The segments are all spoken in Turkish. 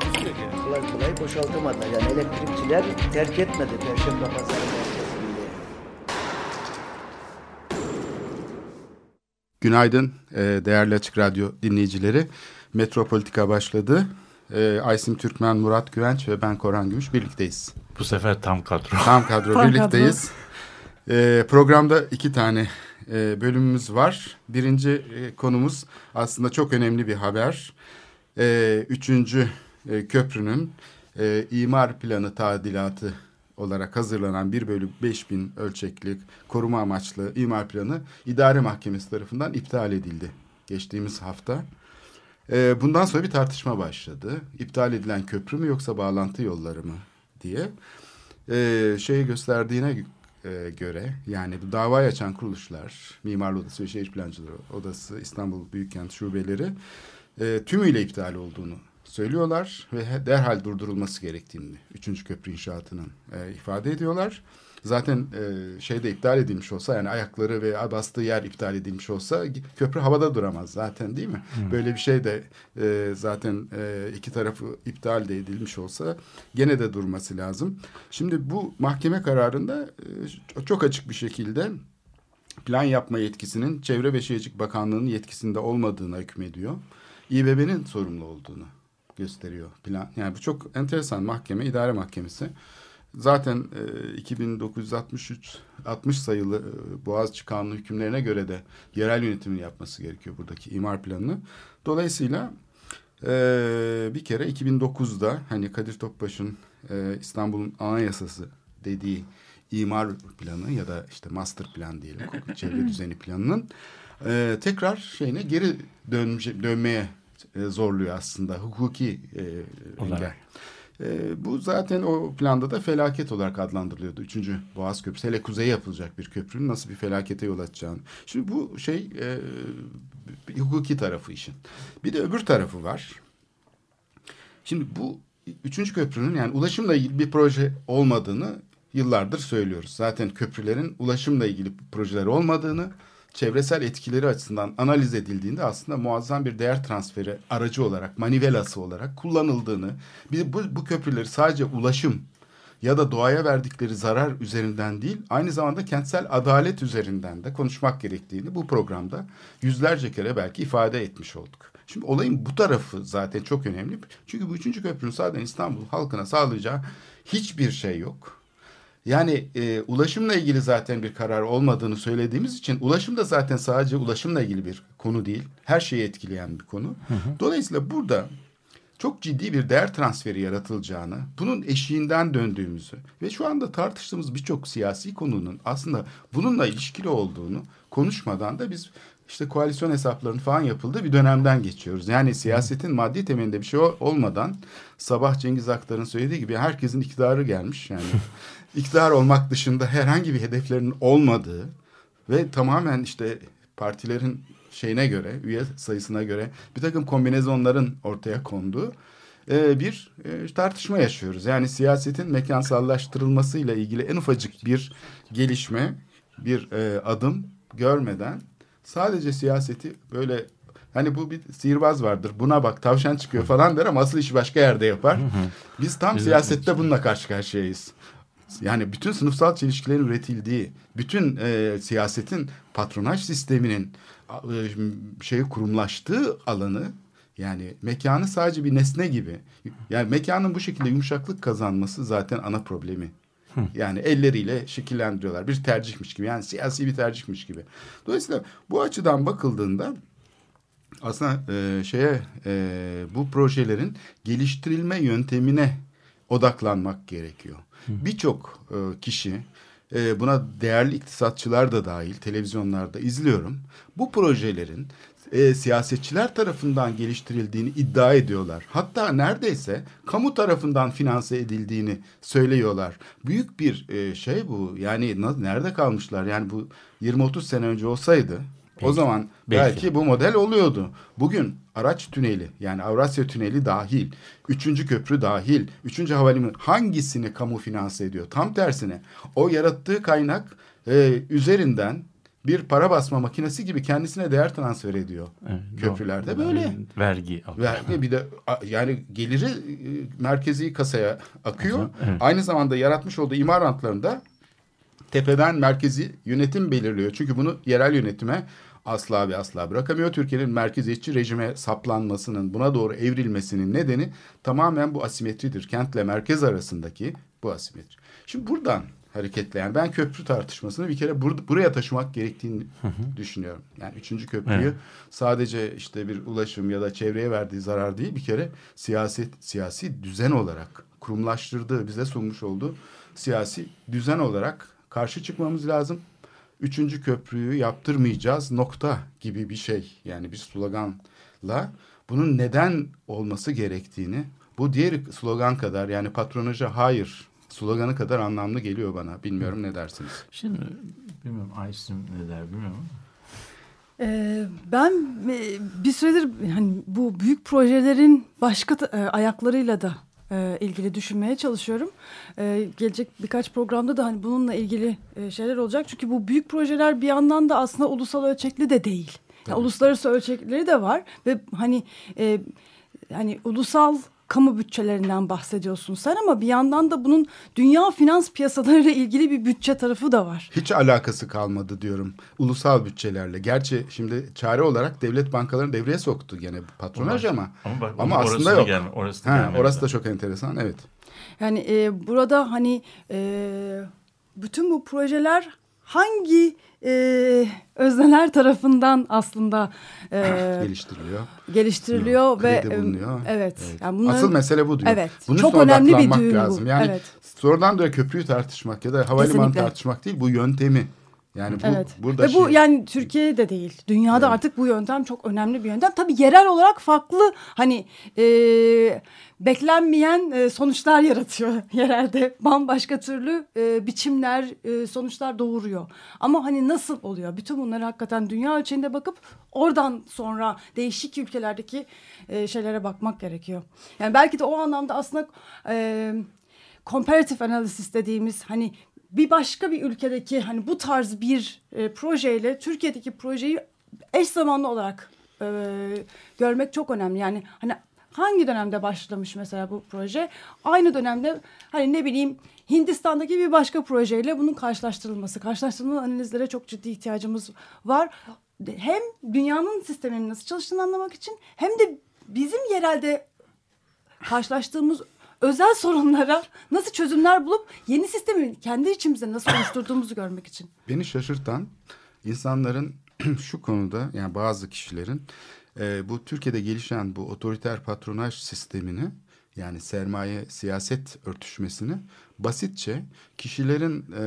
Takusuyor yani. kolay kolay boşaltamadılar. Yani elektrikçiler terk etmedi Perşembe Pazarı merkezini. Günaydın e, değerli Açık Radyo dinleyicileri. Metropolitika başladı. E, Aysim Türkmen, Murat Güvenç ve ben Korhan Gümüş birlikteyiz. Bu sefer tam kadro. Tam kadro birlikteyiz. E, programda iki tane e, bölümümüz var. Birinci e, konumuz aslında çok önemli bir haber. E, üçüncü e, köprünün e, imar planı tadilatı olarak hazırlanan 1 bölü 5000 ölçekli koruma amaçlı imar planı idare mahkemesi tarafından iptal edildi geçtiğimiz hafta. E, bundan sonra bir tartışma başladı. İptal edilen köprü mü yoksa bağlantı yolları mı diye. E, şeyi gösterdiğine e, göre yani bu davayı açan kuruluşlar, Mimarlı Odası ve Şehir Plancıları Odası, İstanbul Büyükkent Şubeleri e, tümüyle iptal olduğunu söylüyorlar ve derhal durdurulması gerektiğini üçüncü köprü inşaatının e, ifade ediyorlar. Zaten e, şeyde iptal edilmiş olsa yani ayakları ve bastığı yer iptal edilmiş olsa köprü havada duramaz zaten değil mi? Böyle bir şey de e, zaten e, iki tarafı iptal de edilmiş olsa gene de durması lazım. Şimdi bu mahkeme kararında e, çok açık bir şekilde plan yapma yetkisinin Çevre ve Şehircilik Bakanlığı'nın yetkisinde olmadığına hükmediyor. İBB'nin sorumlu olduğunu gösteriyor plan. Yani bu çok enteresan mahkeme, idare mahkemesi. Zaten e, 2963 60 sayılı e, Boğaziçi Kanunu hükümlerine göre de yerel yönetimin yapması gerekiyor buradaki imar planını. Dolayısıyla e, bir kere 2009'da hani Kadir Topbaş'ın e, İstanbul'un anayasası dediği imar planı ya da işte master plan diyelim çevre düzeni planının e, tekrar şeyine geri dönmeye e, zorluyor aslında hukuki e, Olarak. engel. E, bu zaten o planda da felaket olarak adlandırılıyordu. Üçüncü Boğaz Köprüsü. Hele kuzeye yapılacak bir köprünün nasıl bir felakete yol açacağını. Şimdi bu şey e, hukuki tarafı işin. Bir de öbür tarafı var. Şimdi bu üçüncü köprünün yani ulaşımla ilgili bir proje olmadığını yıllardır söylüyoruz. Zaten köprülerin ulaşımla ilgili projeler olmadığını, çevresel etkileri açısından analiz edildiğinde aslında muazzam bir değer transferi aracı olarak, manivelası olarak kullanıldığını, bir bu, bu köprüleri sadece ulaşım ya da doğaya verdikleri zarar üzerinden değil, aynı zamanda kentsel adalet üzerinden de konuşmak gerektiğini bu programda yüzlerce kere belki ifade etmiş olduk. Şimdi olayın bu tarafı zaten çok önemli. Çünkü bu üçüncü köprünün zaten İstanbul halkına sağlayacağı hiçbir şey yok. Yani e, ulaşımla ilgili zaten bir karar olmadığını söylediğimiz için ulaşım da zaten sadece ulaşımla ilgili bir konu değil. Her şeyi etkileyen bir konu. Dolayısıyla burada çok ciddi bir değer transferi yaratılacağını, bunun eşiğinden döndüğümüzü ve şu anda tartıştığımız birçok siyasi konunun aslında bununla ilişkili olduğunu konuşmadan da biz işte koalisyon hesaplarının falan yapıldığı bir dönemden geçiyoruz. Yani siyasetin maddi temelinde bir şey ol- olmadan sabah Cengiz Aktar'ın söylediği gibi herkesin iktidarı gelmiş. Yani iktidar olmak dışında herhangi bir hedeflerinin olmadığı ve tamamen işte partilerin şeyine göre, üye sayısına göre bir takım kombinezonların ortaya konduğu e, bir e, tartışma yaşıyoruz. Yani siyasetin mekansallaştırılmasıyla ilgili en ufacık bir gelişme, bir e, adım görmeden sadece siyaseti böyle hani bu bir sihirbaz vardır buna bak tavşan çıkıyor falan der ama asıl işi başka yerde yapar. Biz tam siyasette bununla karşı karşıyayız. Yani bütün sınıfsal çelişkilerin üretildiği, bütün e, siyasetin patronaj sisteminin e, şey kurumlaştığı alanı yani mekanı sadece bir nesne gibi. Yani mekanın bu şekilde yumuşaklık kazanması zaten ana problemi. Yani elleriyle şekillendiriyorlar. Bir tercihmiş gibi. Yani siyasi bir tercihmiş gibi. Dolayısıyla bu açıdan bakıldığında aslında e, şeye e, bu projelerin geliştirilme yöntemine odaklanmak gerekiyor. Birçok e, kişi e, buna değerli iktisatçılar da dahil televizyonlarda izliyorum. Bu projelerin e, siyasetçiler tarafından geliştirildiğini iddia ediyorlar. Hatta neredeyse kamu tarafından finanse edildiğini söylüyorlar. Büyük bir e, şey bu. Yani nerede kalmışlar? Yani bu 20-30 sene önce olsaydı o zaman belki. Belki. bu model oluyordu. Bugün araç tüneli yani Avrasya tüneli dahil, üçüncü köprü dahil, üçüncü havalimanı hangisini kamu finanse ediyor? Tam tersine o yarattığı kaynak e, üzerinden bir para basma makinesi gibi kendisine değer transfer ediyor. Evet, Köprülerde doğru. böyle. Vergi alıyor. Vergi bir de yani geliri e, merkezi kasaya akıyor. Evet. Aynı zamanda yaratmış olduğu imar rantlarında tepeden merkezi yönetim belirliyor. Çünkü bunu yerel yönetime asla ve asla bırakamıyor. Türkiye'nin merkeziyetçi rejime saplanmasının, buna doğru evrilmesinin nedeni tamamen bu asimetridir. Kentle merkez arasındaki bu asimetri. Şimdi buradan hareketle yani ben köprü tartışmasını bir kere bur- buraya taşımak gerektiğini düşünüyorum. Yani üçüncü köprüyü Evet. sadece işte bir ulaşım ya da çevreye verdiği zarar değil bir kere siyaset siyasi düzen olarak kurumlaştırdığı bize sunmuş olduğu siyasi düzen olarak karşı çıkmamız lazım. Üçüncü köprüyü yaptırmayacağız nokta gibi bir şey yani bir sloganla bunun neden olması gerektiğini bu diğer slogan kadar yani patronaja hayır sloganı kadar anlamlı geliyor bana. Bilmiyorum ne dersiniz? Şimdi bilmiyorum Aysim ne der bilmiyorum. Ee, ben e, bir süredir hani bu büyük projelerin başka e, ayaklarıyla da e, ilgili düşünmeye çalışıyorum. E, gelecek birkaç programda da hani bununla ilgili e, şeyler olacak. Çünkü bu büyük projeler bir yandan da aslında ulusal ölçekli de değil. Yani uluslararası ölçekleri de var ve hani e, hani ulusal kamu bütçelerinden bahsediyorsun sen ama bir yandan da bunun dünya finans piyasalarıyla ilgili bir bütçe tarafı da var. Hiç alakası kalmadı diyorum ulusal bütçelerle. Gerçi şimdi çare olarak devlet bankalarını devreye soktu gene patronaj ama Ama, bak, ama orası aslında da yok. Gelme, orası da Ha, orası da çok enteresan evet. Yani e, burada hani e, bütün bu projeler hangi e, özneler tarafından aslında e, Geliştiriliyor. geliştiriliyor ve e, bulunuyor. evet. Evet. Yani bunların- Asıl mesele bu diyor. Evet. Bunun Çok önemli bir odaklanmak düğüm bu. lazım. Yani Evet. sonradan da köprüyü tartışmak ya da havalimanı Kesinlikle. tartışmak değil bu yöntemi. Yani bu Evet. burada Ve bu şey- yani Türkiye'de değil. Dünyada artık bu yöntem çok önemli bir yöntem. Tabii yerel olarak farklı hani e, beklenmeyen e, sonuçlar yaratıyor yerelde. Bambaşka türlü e, biçimler, e, sonuçlar doğuruyor. Ama hani nasıl oluyor? Bütün bunları hakikaten dünya ölçeğinde bakıp oradan sonra değişik ülkelerdeki e, şeylere bakmak gerekiyor. Yani belki de o anlamda aslında e, comparative analysis dediğimiz hani bir başka bir ülkedeki hani bu tarz bir e, projeyle Türkiye'deki projeyi eş zamanlı olarak e, görmek çok önemli. Yani hani hangi dönemde başlamış mesela bu proje? Aynı dönemde hani ne bileyim Hindistan'daki bir başka projeyle bunun karşılaştırılması, karşılaştırılan analizlere çok ciddi ihtiyacımız var. Hem dünyanın sisteminin nasıl çalıştığını anlamak için hem de bizim yerelde karşılaştığımız özel sorunlara nasıl çözümler bulup yeni sistemi kendi içimizde nasıl oluşturduğumuzu görmek için. Beni şaşırtan insanların şu konuda yani bazı kişilerin e, bu Türkiye'de gelişen bu otoriter patronaj sistemini yani sermaye siyaset örtüşmesini basitçe kişilerin e,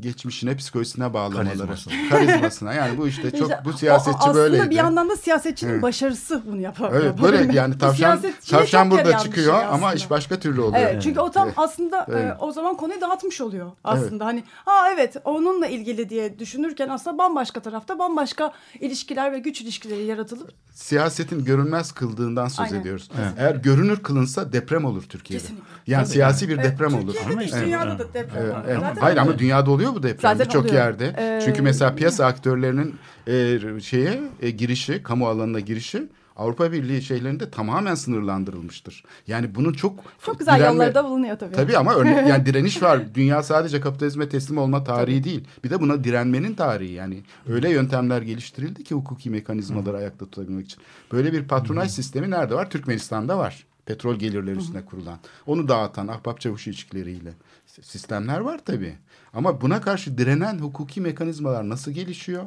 geçmişine psikolojisine bağlamaları. Karizmasına. Karizmasına. Yani bu işte çok bu siyasetçi aslında böyleydi. bir yandan da siyasetçinin Evet. başarısı bunu yapar. Evet böyle yani tavşan tavşan burada çıkıyor ama iş başka türlü oluyor. Evet çünkü o tam Evet. aslında Evet. e, o zaman konuyu dağıtmış oluyor aslında. Hani ha evet onunla ilgili diye düşünürken aslında bambaşka tarafta bambaşka ilişkiler ve güç ilişkileri yaratılıp siyasetin görünmez kıldığından söz Aynen. ediyoruz. Eğer görünür kılınsa deprem olur Türkiye'de. Kesinlikle. Yani siyasi bir Evet, deprem olur. Türkiye'de de Ama değil, dünyada evet. da deprem Evet, var. evet. Zaten Hayır ama dünyada oluyor bu deprem Zaten birçok oluyor. yerde. Ee, Çünkü mesela piyasa aktörlerinin e, şeye e, girişi, kamu alanına girişi Avrupa Birliği şeylerinde tamamen sınırlandırılmıştır. Yani bunun çok Çok güzel direnme- yolları da bulunuyor tabii. Tabii ama örne- yani direniş var. Dünya sadece kapitalizme teslim olma tarihi değil. Bir de buna direnmenin tarihi yani. Öyle yöntemler geliştirildi ki hukuki mekanizmaları ayakta tutabilmek için. Böyle bir patronaj sistemi nerede var? Türkmenistan'da var. Petrol gelirleri üstüne kurulan. Onu dağıtan ahbap çavuş ilişkileriyle. Sistemler var tabii. Ama buna karşı direnen hukuki mekanizmalar nasıl gelişiyor?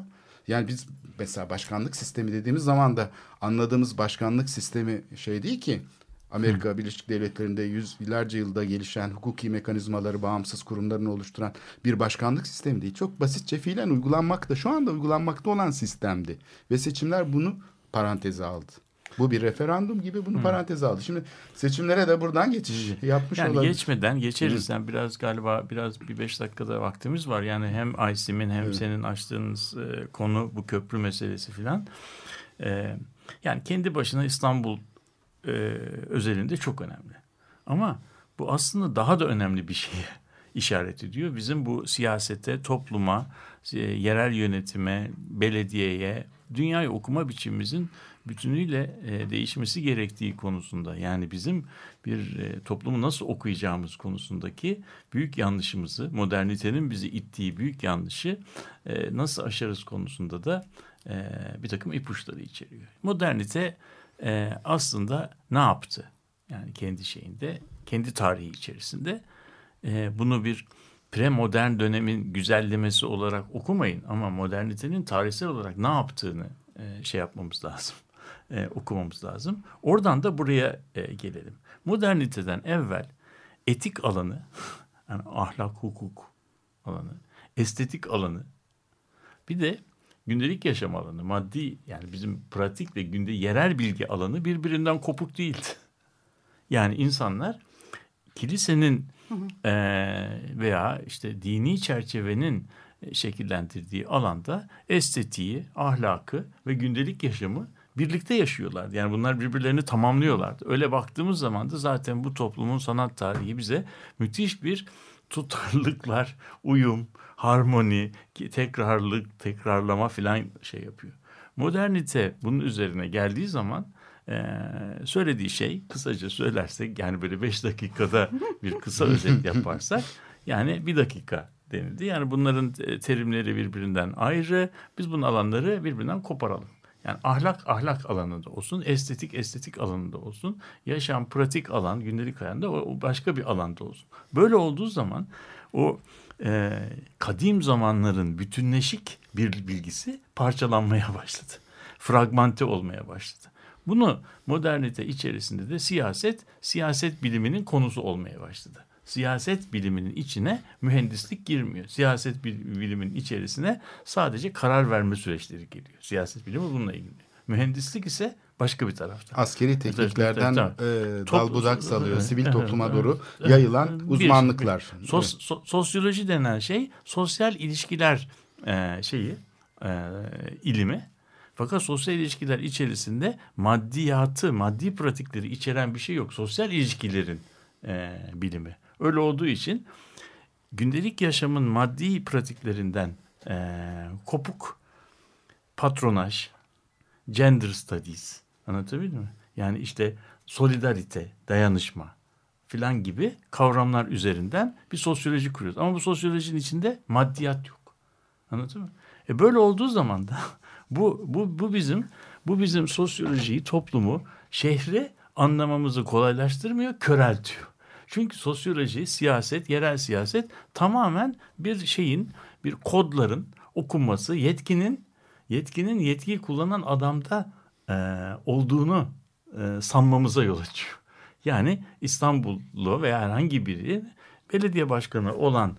Yani biz mesela başkanlık sistemi dediğimiz zaman da anladığımız başkanlık sistemi şey değil ki Amerika Birleşik Devletleri'nde yüzlerce yılda gelişen hukuki mekanizmaları, bağımsız kurumlarını oluşturan bir başkanlık sistemi değil. Çok basitçe fiilen uygulanmakta, şu anda uygulanmakta olan sistemdi. Ve seçimler bunu paranteze aldı. Bu bir referandum gibi bunu paranteze aldı. Şimdi seçimlere de buradan geçiş yapmış Yani olabilir. geçmeden geçeriz. Yani biraz galiba biraz bir beş dakikada vaktimiz var. Yani hem Aysim'in hem senin açtığınız e, konu bu köprü meselesi filan. E, yani kendi başına İstanbul e, özelinde çok önemli. Ama bu aslında daha da önemli bir şeye işaret ediyor. Bizim bu siyasete, topluma, e, yerel yönetime, belediyeye, dünyayı okuma biçimimizin bütünüyle e, değişmesi gerektiği konusunda. Yani bizim bir e, toplumu nasıl okuyacağımız konusundaki büyük yanlışımızı, modernitenin bizi ittiği büyük yanlışı e, nasıl aşarız konusunda da e, bir takım ipuçları içeriyor. Modernite e, aslında ne yaptı? Yani kendi şeyinde, kendi tarihi içerisinde e, bunu bir premodern dönemin güzellemesi olarak okumayın ama modernitenin tarihsel olarak ne yaptığını e, şey yapmamız lazım. E, okumamız lazım. Oradan da buraya e, gelelim. Moderniteden evvel etik alanı, yani ahlak, hukuk alanı, estetik alanı, bir de gündelik yaşam alanı, maddi yani bizim pratik ve günde yerel bilgi alanı birbirinden kopuk değildi. Yani insanlar kilisenin e, veya işte dini çerçevenin şekillendirdiği alanda estetiği, ahlakı ve gündelik yaşamı birlikte yaşıyorlardı. Yani bunlar birbirlerini tamamlıyorlardı. Öyle baktığımız zaman da zaten bu toplumun sanat tarihi bize müthiş bir tutarlılıklar, uyum, harmoni, tekrarlık, tekrarlama filan şey yapıyor. Modernite bunun üzerine geldiği zaman ee, söylediği şey kısaca söylersek yani böyle beş dakikada bir kısa özet yaparsak yani bir dakika denildi. Yani bunların terimleri birbirinden ayrı. Biz bunun alanları birbirinden koparalım. Yani ahlak ahlak alanında olsun, estetik estetik alanında olsun, yaşam pratik alan, gündelik hayatında o başka bir alanda olsun. Böyle olduğu zaman o e, kadim zamanların bütünleşik bir bilgisi parçalanmaya başladı. Fragmente olmaya başladı. Bunu modernite içerisinde de siyaset, siyaset biliminin konusu olmaya başladı. Siyaset biliminin içine mühendislik girmiyor. Siyaset biliminin içerisine sadece karar verme süreçleri geliyor. Siyaset bilimi bununla ilgili. Mühendislik ise başka bir tarafta. Askeri tekniklerden e, dal budak salıyor. Sivil topluma doğru yayılan uzmanlıklar. Bir, bir. Sos, so, sosyoloji denen şey sosyal ilişkiler e, şeyi e, ilimi. Fakat sosyal ilişkiler içerisinde maddiyatı, maddi pratikleri içeren bir şey yok. Sosyal ilişkilerin e, bilimi. Öyle olduğu için gündelik yaşamın maddi pratiklerinden e, kopuk patronaj, gender studies anlatabildim mi? Yani işte solidarite, dayanışma filan gibi kavramlar üzerinden bir sosyoloji kuruyoruz. Ama bu sosyolojinin içinde maddiyat yok. Anladın mı? E böyle olduğu zaman da bu, bu, bu bizim bu bizim sosyolojiyi, toplumu, şehri anlamamızı kolaylaştırmıyor, köreltiyor. Çünkü sosyoloji, siyaset, yerel siyaset tamamen bir şeyin, bir kodların okunması, yetkinin yetkinin yetkiyi kullanan adamda e, olduğunu e, sanmamıza yol açıyor. Yani İstanbullu veya herhangi biri belediye başkanı olan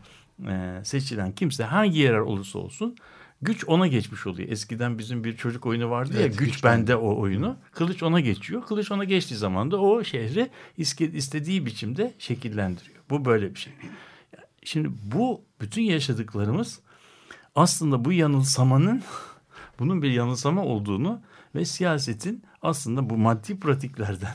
e, seçilen kimse hangi yerel olursa olsun güç ona geçmiş oluyor. Eskiden bizim bir çocuk oyunu vardı ya evet, güç, güç bende o oyunu. Kılıç ona geçiyor. Kılıç ona geçtiği zaman da o şehri istediği biçimde şekillendiriyor. Bu böyle bir şey. Şimdi bu bütün yaşadıklarımız aslında bu yanılsamanın bunun bir yanılsama olduğunu ve siyasetin aslında bu maddi pratiklerden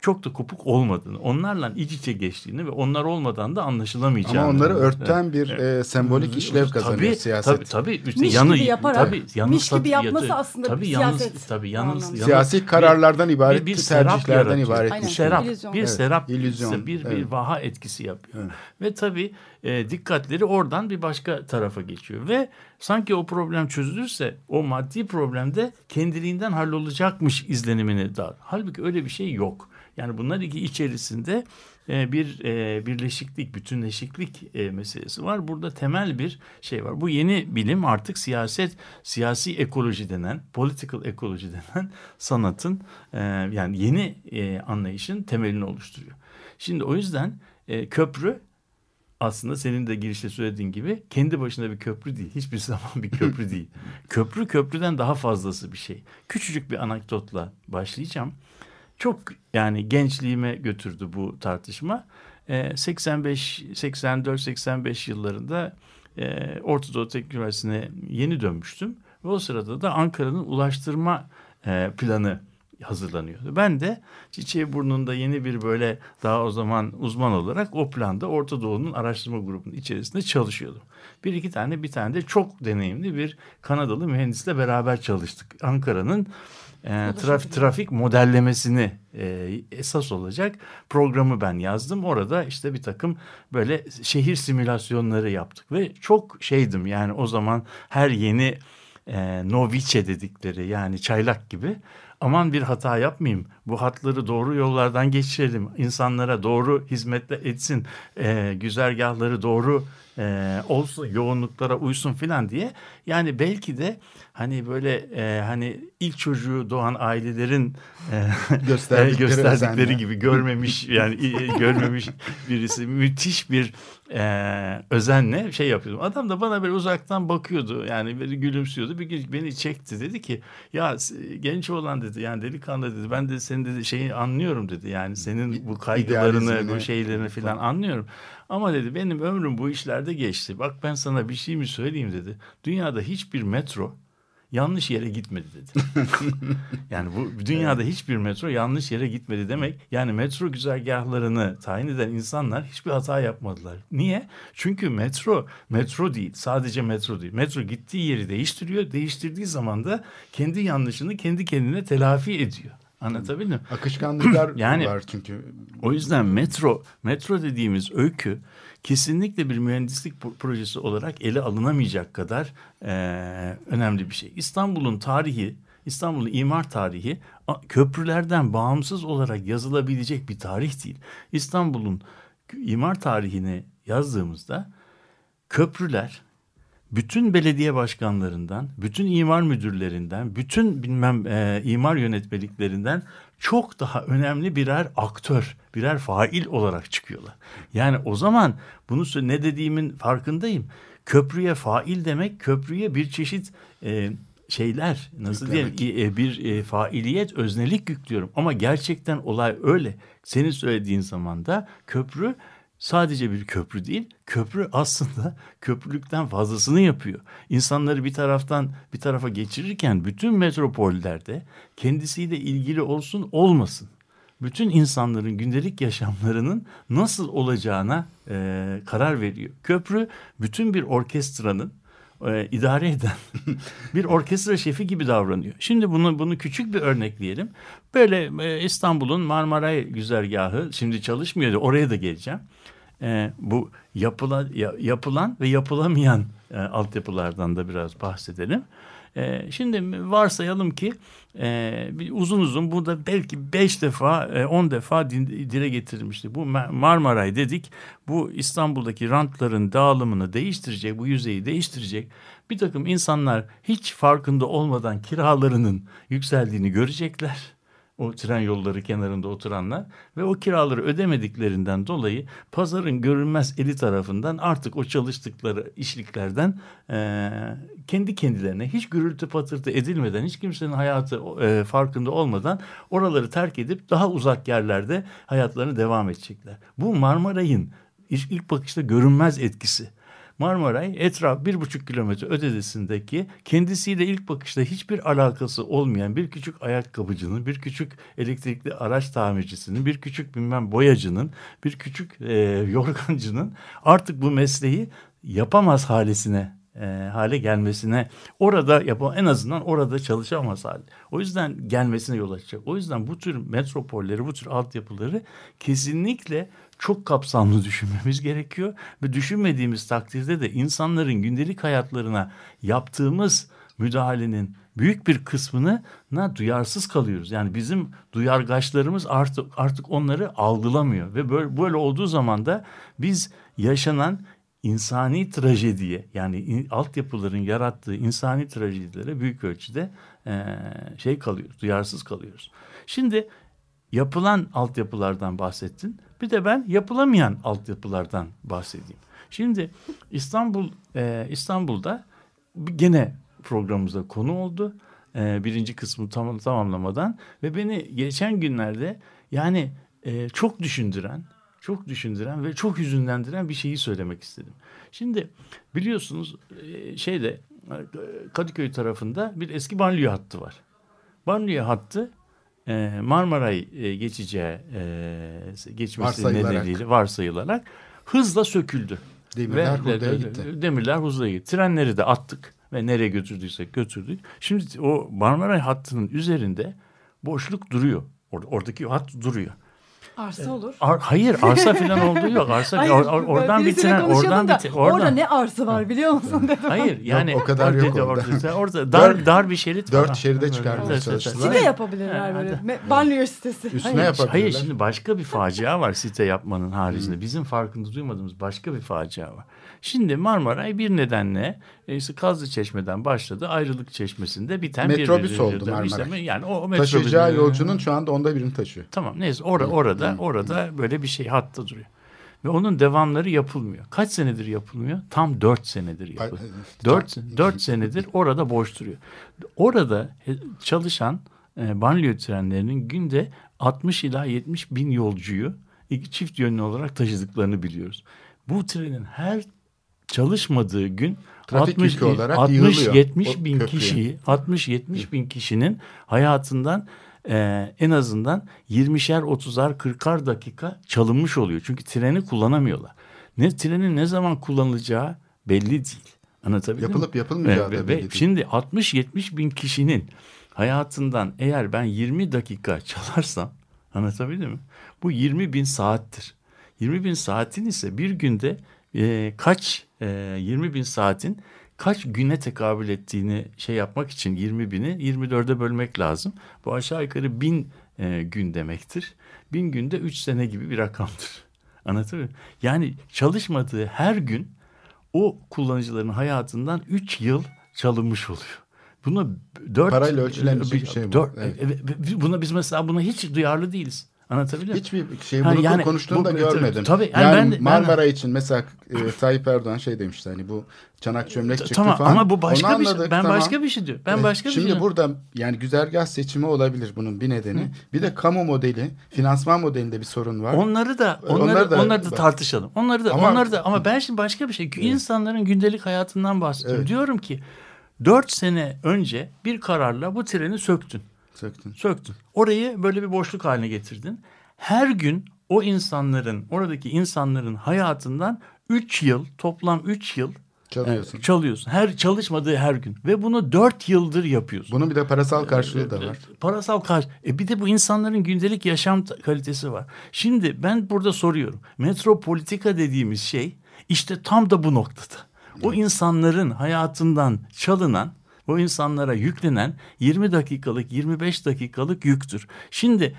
çok da kopuk olmadığını, onlarla iç içe geçtiğini ve onlar olmadan da anlaşılamayacağını. Ama onları örten bir e, sembolik işlev kazanıyor tabii, siyaset. Tabii tabii. İşte miş yanı, gibi yaparak, tabii, yalnız, miş gibi yapması tabii, aslında tabii, bir yalnız, siyaset. Tabii yalnız, yalnız, Siyasi kararlardan ibaret, bir, bir tercihlerden ibaret. Aynen, bir serap, illüzyon. bir Evet, serap illüzyon, bir, evet. bir vaha etkisi yapıyor. Evet. Ve tabii e, dikkatleri oradan bir başka tarafa geçiyor. Ve sanki o problem çözülürse o maddi problemde kendiliğinden hallolacakmış izlenimini dar. Halbuki öyle bir şey yok. Yani bunlar iki içerisinde e, bir e, birleşiklik, bütünleşiklik e, meselesi var. Burada temel bir şey var. Bu yeni bilim artık siyaset, siyasi ekoloji denen, political ekoloji denen sanatın yani yeni anlayışın temelini oluşturuyor. Şimdi o yüzden köprü aslında senin de girişte söylediğin gibi kendi başına bir köprü değil. Hiçbir zaman bir köprü değil. köprü köprüden daha fazlası bir şey. Küçücük bir anekdotla başlayacağım. Çok yani gençliğime götürdü bu tartışma. E, 85, 84, 85 yıllarında e, Orta Doğu Teknik Üniversitesi'ne yeni dönmüştüm. Ve o sırada da Ankara'nın ulaştırma e, planı hazırlanıyordu. Ben de Çiçeği Burnu'nda yeni bir böyle daha o zaman uzman olarak o planda Orta Doğu'nun araştırma grubunun içerisinde çalışıyordum. Bir iki tane bir tane de çok deneyimli bir Kanadalı mühendisle beraber çalıştık. Ankara'nın e, trafik, trafik modellemesini e, esas olacak programı ben yazdım. Orada işte bir takım böyle şehir simülasyonları yaptık ve çok şeydim yani o zaman her yeni e, novice dedikleri yani çaylak gibi aman bir hata yapmayayım. Bu hatları doğru yollardan geçirelim. İnsanlara doğru hizmetle etsin. E, güzergahları doğru e, olsun, yoğunluklara uysun filan diye. Yani belki de hani böyle e, hani ilk çocuğu doğan ailelerin e, gösterdikleri, gösterdikleri gibi görmemiş yani görmemiş birisi müthiş bir e, özenle şey yapıyordum. Adam da bana böyle uzaktan bakıyordu yani böyle gülümsüyordu. Bir gün beni çekti dedi ki ya genç olan dedi yani delikanlı dedi ben de senin dedi şeyi anlıyorum dedi. Yani senin bu kaygılarını bu şeylerini filan anlıyorum. Ama dedi benim ömrüm bu işlerde geçti. Bak ben sana bir şey mi söyleyeyim dedi. Dünyada hiçbir metro yanlış yere gitmedi dedi. yani bu dünyada hiçbir metro yanlış yere gitmedi demek. Yani metro güzergahlarını tayin eden insanlar hiçbir hata yapmadılar. Niye? Çünkü metro metro değil. Sadece metro değil. Metro gittiği yeri değiştiriyor. Değiştirdiği zaman da kendi yanlışını kendi kendine telafi ediyor. Anlatabildim mi? Akışkanlıklar yani, var çünkü. O yüzden metro metro dediğimiz öykü kesinlikle bir mühendislik projesi olarak ele alınamayacak kadar e, önemli bir şey. İstanbul'un tarihi, İstanbul'un imar tarihi köprülerden bağımsız olarak yazılabilecek bir tarih değil. İstanbul'un imar tarihini yazdığımızda köprüler bütün belediye başkanlarından, bütün imar müdürlerinden, bütün bilmem e, imar yönetmeliklerinden çok daha önemli birer aktör, birer fail olarak çıkıyorlar. Yani o zaman bunu ne dediğimin farkındayım. Köprüye fail demek, köprüye bir çeşit e, şeyler nasıl Yüklemek. diyelim bir e, failiyet öznelik yüklüyorum ama gerçekten olay öyle. Senin söylediğin zaman da köprü sadece bir köprü değil, köprü aslında köprülükten fazlasını yapıyor. İnsanları bir taraftan bir tarafa geçirirken bütün metropollerde kendisiyle ilgili olsun olmasın. Bütün insanların gündelik yaşamlarının nasıl olacağına e, karar veriyor. Köprü bütün bir orkestranın e, idare eden bir orkestra şefi gibi davranıyor. Şimdi bunu bunu küçük bir örnekleyelim. Böyle e, İstanbul'un Marmaray güzergahı şimdi çalışmıyordu. Oraya da geleceğim e, bu yapılan, yapılan ve yapılamayan e, altyapılardan da biraz bahsedelim. E, şimdi varsayalım ki e, uzun uzun burada belki beş defa, e, on defa dile getirilmişti. Bu Marmaray dedik. Bu İstanbul'daki rantların dağılımını değiştirecek, bu yüzeyi değiştirecek. Bir takım insanlar hiç farkında olmadan kiralarının yükseldiğini görecekler o tren yolları kenarında oturanlar ve o kiraları ödemediklerinden dolayı pazarın görünmez eli tarafından artık o çalıştıkları işliklerden e, kendi kendilerine hiç gürültü patırtı edilmeden hiç kimsenin hayatı e, farkında olmadan oraları terk edip daha uzak yerlerde hayatlarını devam edecekler. Bu Marmaray'ın ilk bakışta görünmez etkisi. Marmaray etraf bir buçuk kilometre ötesindeki kendisiyle ilk bakışta hiçbir alakası olmayan bir küçük ayakkabıcının, bir küçük elektrikli araç tamircisinin, bir küçük bilmem boyacının, bir küçük e, yorgancının artık bu mesleği yapamaz halesine e, hale gelmesine orada yapam en azından orada çalışamaz hali. O yüzden gelmesine yol açacak. O yüzden bu tür metropolleri, bu tür altyapıları kesinlikle çok kapsamlı düşünmemiz gerekiyor ve düşünmediğimiz takdirde de insanların gündelik hayatlarına yaptığımız müdahalenin büyük bir kısmına duyarsız kalıyoruz. Yani bizim duyargaçlarımız artık artık onları algılamıyor ve böyle böyle olduğu zaman da biz yaşanan insani trajediye yani in, altyapıların yarattığı insani trajedilere büyük ölçüde e, şey kalıyoruz, duyarsız kalıyoruz. Şimdi yapılan altyapılardan bahsettin. Bir de ben yapılamayan altyapılardan bahsedeyim. Şimdi İstanbul e, İstanbul'da gene programımıza konu oldu. E, birinci kısmı tam, tamamlamadan ve beni geçen günlerde yani e, çok düşündüren, çok düşündüren ve çok hüzünlendiren bir şeyi söylemek istedim. Şimdi biliyorsunuz e, şeyde e, Kadıköy tarafında bir eski banliyö hattı var. Banliyö hattı Marmaray e, geçeceği e, geçmesi Varsayılarak. nedeniyle varsayılarak hızla söküldü. Demirler ve- gitti. Demirler hızla gitti. Trenleri de attık ve nereye götürdüysek götürdük. Şimdi o Marmaray hattının üzerinde boşluk duruyor. Or- oradaki hat duruyor. Arsa olur. Ar- hayır arsa falan olduğu yok. Arsa Hayır, or- or- oradan bitiren oradan da, biti Orada oradan. ne arsa var biliyor musun dedim. Hayır yani o kadar yok orada, orada. orada, orada dar, Dört- dar bir şerit dört var. şeride Evet, çıkarmaya çalıştılar. Site yapabilirler böyle. Me- Banliyö sitesi. Üstüne Hayır. yapabilirler. Hayır şimdi başka bir facia var site yapmanın haricinde. Bizim farkında duymadığımız başka bir facia var. Şimdi Marmaray bir nedenle işte Kazlı Çeşme'den başladı. Ayrılık Çeşmesi'nde biten Metrobüs bir... oldu işte Marmaray. yani o metrobüs- Taşıyacağı yolcunun şu anda onda birini taşıyor. Tamam neyse or orada orada böyle bir şey hatta duruyor. Ve onun devamları yapılmıyor. Kaç senedir yapılmıyor? Tam dört senedir yapılıyor. Dört, dört senedir orada boş duruyor. Orada e, çalışan e, banliyö trenlerinin günde 60 ila 70 bin yolcuyu iki çift yönlü olarak taşıdıklarını biliyoruz. Bu trenin her çalışmadığı gün Trafik yükü olarak yığılıyor 60-70 o bin köprüye. kişiyi 60-70 bin kişinin hayatından e, en azından 20'şer 30'ar 40'ar dakika çalınmış oluyor. Çünkü treni kullanamıyorlar. Ne trenin ne zaman kullanılacağı belli değil. Anlatabildim mi? Yapılıp yapılmayacağı Ve- da ve belli değil. Şimdi 60-70 bin kişinin hayatından eğer ben 20 dakika çalarsam anlatabildim mi? Bu 20 bin saattir. 20 bin saatin ise bir günde e, kaç e, 20 bin saatin kaç güne tekabül ettiğini şey yapmak için 20 bini 24'e bölmek lazım. Bu aşağı yukarı bin e, gün demektir. Bin günde 3 sene gibi bir rakamdır. Anlatabiliyor muyum? Yani çalışmadığı her gün o kullanıcıların hayatından 3 yıl çalınmış oluyor. Bunu 4 Parayla ölçülemeyecek bir şey bu. Evet. buna biz mesela buna hiç duyarlı değiliz. Anlatabiliyor muyum? Hiçbir şey Ha, bunu yani konuştuğunu da bu- görmedim. tabii, yani yani ben de- ben- Marmara için mesela e, Tayyip Erdoğan şey demişti hani bu çanak çömlek çıktı tamam falan. ama bu başka Onu bir şey. anladık, Ben tamam. başka bir şey diyorum. Ben E, başka bir Şimdi şey. diyorum. burada yani güzergah seçimi olabilir bunun bir nedeni. Bir de kamu modeli, finansman modelinde bir sorun var. Onları da onları Onlar onları da- da, tartışalım. Onları da Ama- onları da ama ben şimdi başka bir şey. insanların gündelik hayatından bahsediyorum. Evet. Diyorum ki 4 sene önce bir kararla bu treni söktün. Söktün. Söktün. Orayı böyle bir boşluk haline getirdin. Her gün o insanların, oradaki insanların hayatından 3 yıl, toplam 3 yıl Çalıyorsun. e, çalıyorsun. Her çalışmadığı her gün ve bunu 4 yıldır yapıyorsun. Bunun bir de parasal karşılığı da var. Parasal karşı. E bir de bu insanların gündelik yaşam kalitesi var. Şimdi ben burada soruyorum. Metropolitika dediğimiz şey işte tam da bu noktada. O insanların hayatından çalınan, o insanlara yüklenen 20 dakikalık, 25 dakikalık yüktür. Şimdi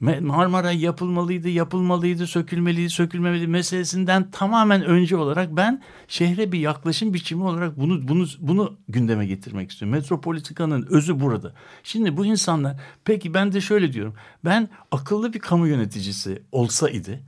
Marmaray yapılmalıydı, yapılmalıydı, sökülmeliydi, sökülmemeliydi meselesinden tamamen önce olarak ben şehre bir yaklaşım biçimi olarak bunu bunu bunu gündeme getirmek istiyorum. Metropolitikanın özü burada. Şimdi bu insanlar peki ben de şöyle diyorum. Ben akıllı bir kamu yöneticisi olsaydı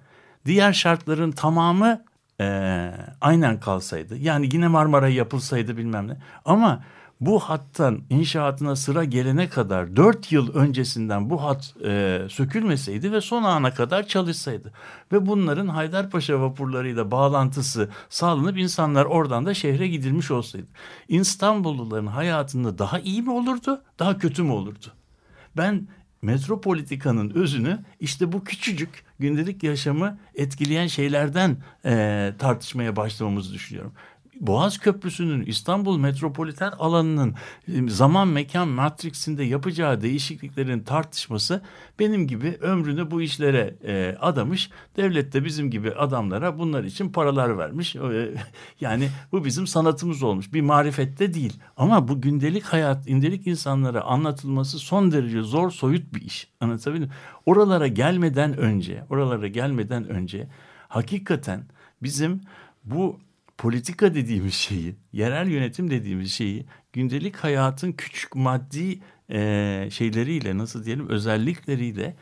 diğer şartların tamamı eee, aynen kalsaydı. Yani yine Marmaray yapılsaydı bilmem ne. Ama bu hattan inşaatına sıra gelene kadar dört yıl öncesinden bu hat e, sökülmeseydi ve son ana kadar çalışsaydı ve bunların Haydarpaşa vapurlarıyla bağlantısı sağlanıp insanlar oradan da şehre gidilmiş olsaydı İstanbulluların hayatında daha iyi mi olurdu daha kötü mü olurdu? Ben metropolitikanın özünü işte bu küçücük gündelik yaşamı etkileyen şeylerden e, tartışmaya başlamamızı düşünüyorum. Boğaz Köprüsü'nün İstanbul metropoliten alanının e, zaman mekan matriksinde yapacağı değişikliklerin tartışması benim gibi ömrünü bu işlere e, adamış. Devlet de bizim gibi adamlara bunlar için paralar vermiş. E, yani bu bizim sanatımız olmuş. Bir marifette değil. Ama bu gündelik hayat, gündelik insanlara anlatılması son derece zor, soyut bir iş. Anlatabildim Oralara gelmeden önce, oralara gelmeden önce hakikaten bizim bu politika dediğimiz şeyi, yerel yönetim dediğimiz şeyi gündelik hayatın küçük maddi e, şeyleriyle nasıl diyelim özellikleriyle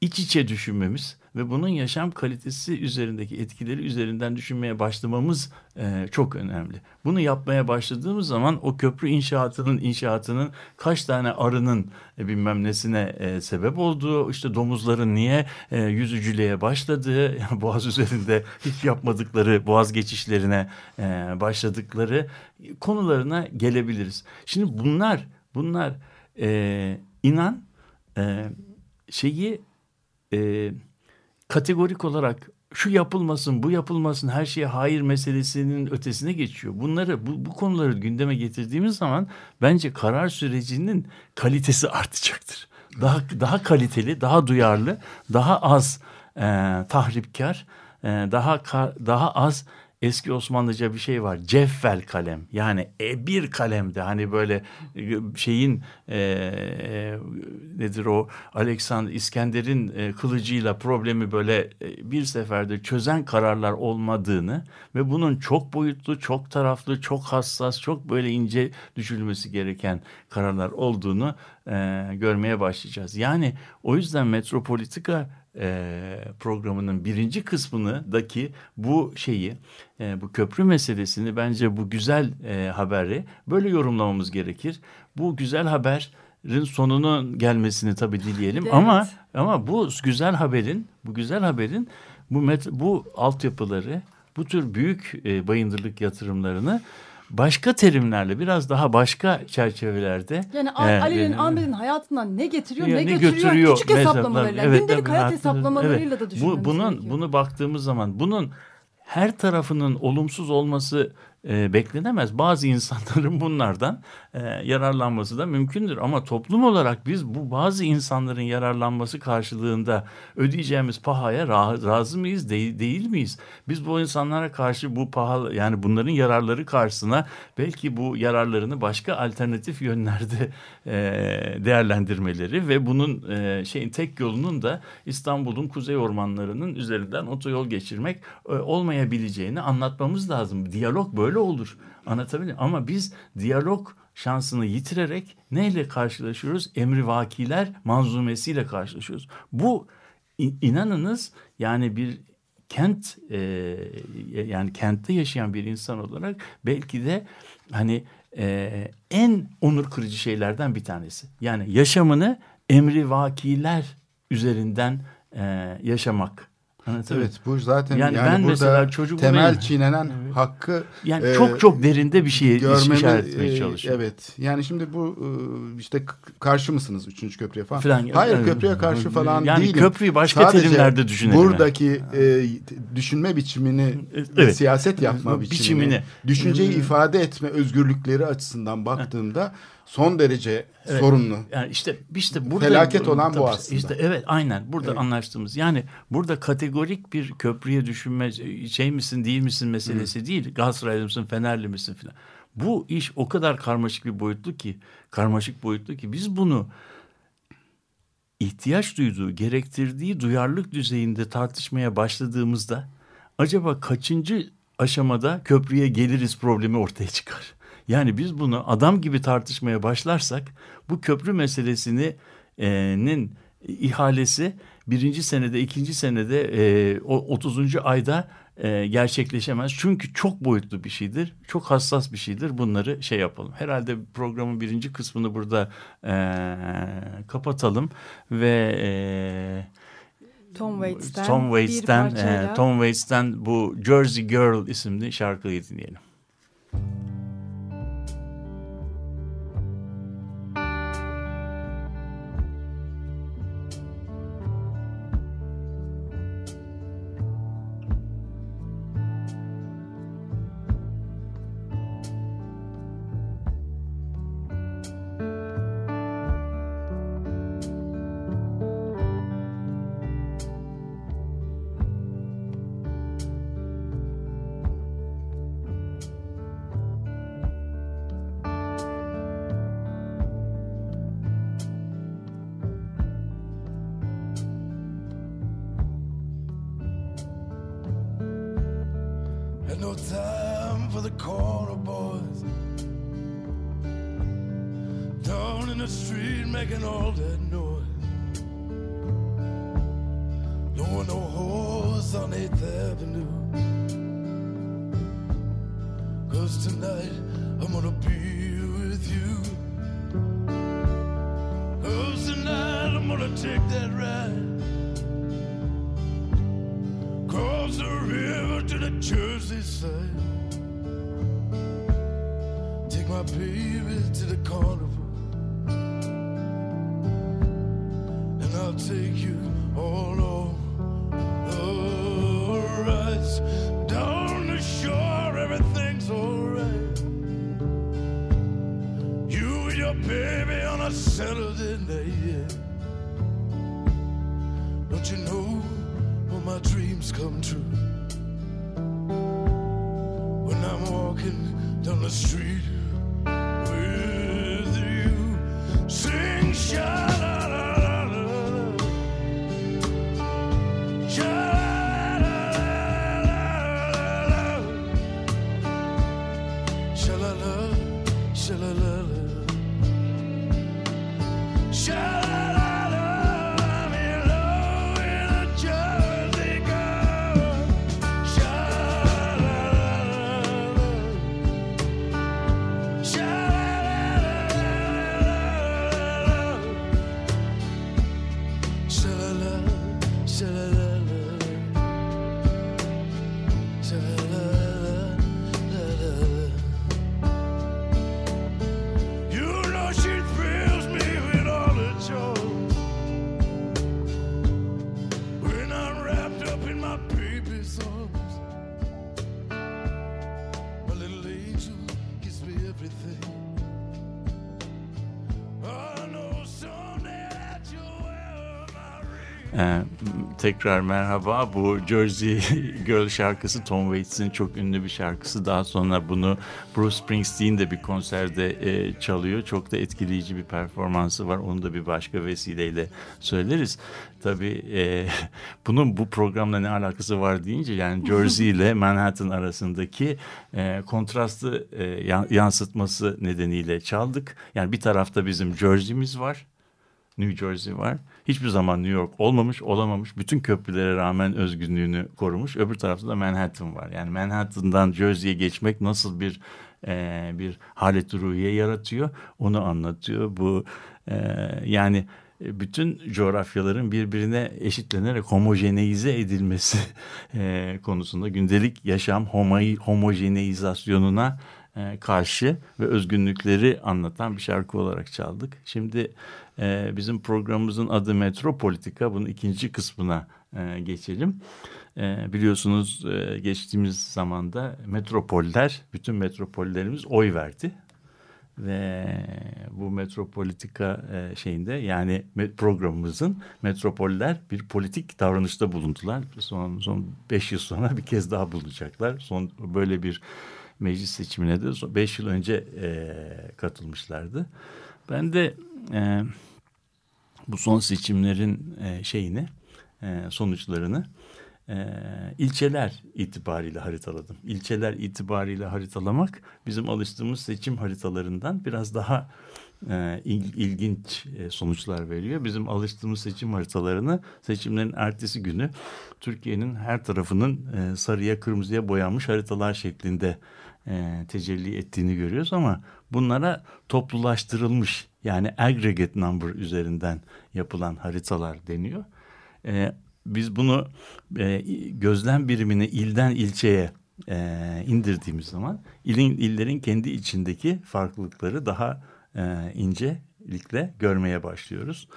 iç içe düşünmemiz ve bunun yaşam kalitesi üzerindeki etkileri üzerinden düşünmeye başlamamız e, çok önemli. Bunu yapmaya başladığımız zaman o köprü inşaatının inşaatının kaç tane arının e, bilmem nesine e, sebep olduğu, işte domuzların niye e, yüzücülüğe başladığı, yani boğaz üzerinde hiç yapmadıkları boğaz geçişlerine e, başladıkları konularına gelebiliriz. Şimdi bunlar bunlar e, inan e, şeyi e, kategorik olarak şu yapılmasın, bu yapılmasın, her şeye hayır meselesinin ötesine geçiyor. Bunları, bu, bu konuları gündeme getirdiğimiz zaman bence karar sürecinin kalitesi artacaktır. Daha daha kaliteli, daha duyarlı, daha az e, tahripkar, e, daha daha az eski Osmanlıca bir şey var. Cevvel kalem. Yani e, bir kalemde hani böyle e, şeyin e, e, nedir o Alexander İskender'in e, kılıcıyla problemi böyle e, bir seferde çözen kararlar olmadığını ve bunun çok boyutlu, çok taraflı, çok hassas, çok böyle ince düşünülmesi gereken kararlar olduğunu e, görmeye başlayacağız. Yani o yüzden metropolitika e, programının birinci kısmındaki bu şeyi, e, bu köprü meselesini bence bu güzel e, haberi böyle yorumlamamız gerekir. Bu güzel haberin sonunun gelmesini tabii dileyelim evet. ama ama bu güzel haberin, bu güzel haberin bu met, bu altyapıları, bu tür büyük e, bayındırlık yatırımlarını başka terimlerle biraz daha başka çerçevelerde. Yani e, Ali'nin e, Ahmet'in hayatından ne getiriyor ne, ne götürüyor, götürüyor küçük hesaplamalarıyla evet, gündelik hayat hesaplamalarıyla evet. da düşünmemiz bu, bunun, gerekiyor. Bunu baktığımız zaman bunun her tarafının olumsuz olması e, beklenemez. Bazı insanların bunlardan e, yararlanması da mümkündür. Ama toplum olarak biz bu bazı insanların yararlanması karşılığında ödeyeceğimiz pahaya ra razı mıyız, değil, miyiz? Biz bu insanlara karşı bu pahalı yani bunların yararları karşısına belki bu yararlarını başka alternatif yönlerde e, değerlendirmeleri ve bunun e, şeyin tek yolunun da İstanbul'un kuzey ormanlarının üzerinden otoyol geçirmek olmayabileceğini anlatmamız lazım. Diyalog böyle olur. Anlatabiliyor Ama biz diyalog şansını yitirerek neyle karşılaşıyoruz? Emrivakiler manzumesiyle karşılaşıyoruz. Bu inanınız yani bir kent e, yani kentte yaşayan bir insan olarak belki de hani e, en onur kırıcı şeylerden bir tanesi. Yani yaşamını emrivakiler üzerinden e, yaşamak Evet bu zaten yani, yani ben burada mesela çocuk temel benim, çiğnenen evet. hakkı yani e, çok çok derinde bir şeye görmemi, işaret etmeye e, çalışıyorum. Evet. Yani şimdi bu e, işte karşı mısınız üçüncü köprüye falan? falan Hayır yani, köprüye karşı falan yani değilim. köprüyü başka Sadece terimlerde düşünelim. Buradaki e, düşünme biçimini evet. siyaset yapma biçimini, biçimini düşünceyi ifade etme özgürlükleri açısından baktığımda son derece evet. sorunlu. Yani işte işte burada felaket olan bu aslında. İşte evet aynen burada evet. anlaştığımız. Yani burada kategorik bir köprüye düşünme şey misin değil misin meselesi Hı. değil. Galatasaraylı mısın, Fenerli misin filan. Bu iş o kadar karmaşık bir boyutlu ki, karmaşık boyutlu ki biz bunu ihtiyaç duyduğu, gerektirdiği duyarlılık düzeyinde tartışmaya başladığımızda acaba kaçıncı aşamada köprüye geliriz problemi ortaya çıkar. Yani biz bunu adam gibi tartışmaya başlarsak bu köprü meselesinin e, ihalesi birinci senede, ikinci senede, e, o 30. ayda e, gerçekleşemez. Çünkü çok boyutlu bir şeydir, çok hassas bir şeydir. Bunları şey yapalım. Herhalde programın birinci kısmını burada e, kapatalım ve... E, Tom Waits'ten, Tom Waits'ten, e, Tom Waits'ten bu Jersey Girl isimli şarkıyı dinleyelim. corner, take you all over rides. Down the shore, everything's alright. You and your baby on a Saturday night. Don't you know when my dreams come true? When I'm walking down the street tekrar merhaba. Bu Jersey Girl şarkısı Tom Waits'in çok ünlü bir şarkısı. Daha sonra bunu Bruce Springsteen de bir konserde e, çalıyor. Çok da etkileyici bir performansı var. Onu da bir başka vesileyle söyleriz. Tabii e, bunun bu programla ne alakası var deyince yani Jersey ile Manhattan arasındaki e, kontrastı e, yan- yansıtması nedeniyle çaldık. Yani bir tarafta bizim Jersey'miz var. New Jersey var. Hiçbir zaman New York olmamış, olamamış. Bütün köprülere rağmen özgünlüğünü korumuş. Öbür tarafta da Manhattan var. Yani Manhattan'dan Jersey'ye geçmek nasıl bir e, bir halet ruhiye yaratıyor onu anlatıyor. Bu e, yani bütün coğrafyaların birbirine eşitlenerek homojeneize edilmesi e, konusunda gündelik yaşam homo- homojeneizasyonuna e, karşı ve özgünlükleri anlatan bir şarkı olarak çaldık. Şimdi e, bizim programımızın adı Metropolitika. Bunun ikinci kısmına e, geçelim. E, biliyorsunuz e, geçtiğimiz zamanda metropoller, bütün metropollerimiz oy verdi. Ve bu metropolitika e, şeyinde yani programımızın metropoller bir politik davranışta bulundular. Son son beş yıl sonra bir kez daha bulunacaklar. Son böyle bir meclis seçimine de son- beş yıl önce e, katılmışlardı. Ben de e, bu son seçimlerin e, şeyini e, sonuçlarını e, ilçeler itibariyle haritaladım. İlçeler itibariyle haritalamak bizim alıştığımız seçim haritalarından biraz daha e, il- ilginç e, sonuçlar veriyor. Bizim alıştığımız seçim haritalarını seçimlerin ertesi günü Türkiye'nin her tarafının e, sarıya kırmızıya boyanmış haritalar şeklinde e, tecelli ettiğini görüyoruz ama bunlara toplulaştırılmış yani aggregate number üzerinden yapılan haritalar deniyor. E, biz bunu e, gözlem birimini ilden ilçeye e, indirdiğimiz zaman ilin, illerin kendi içindeki farklılıkları daha e, incelikle görmeye başlıyoruz.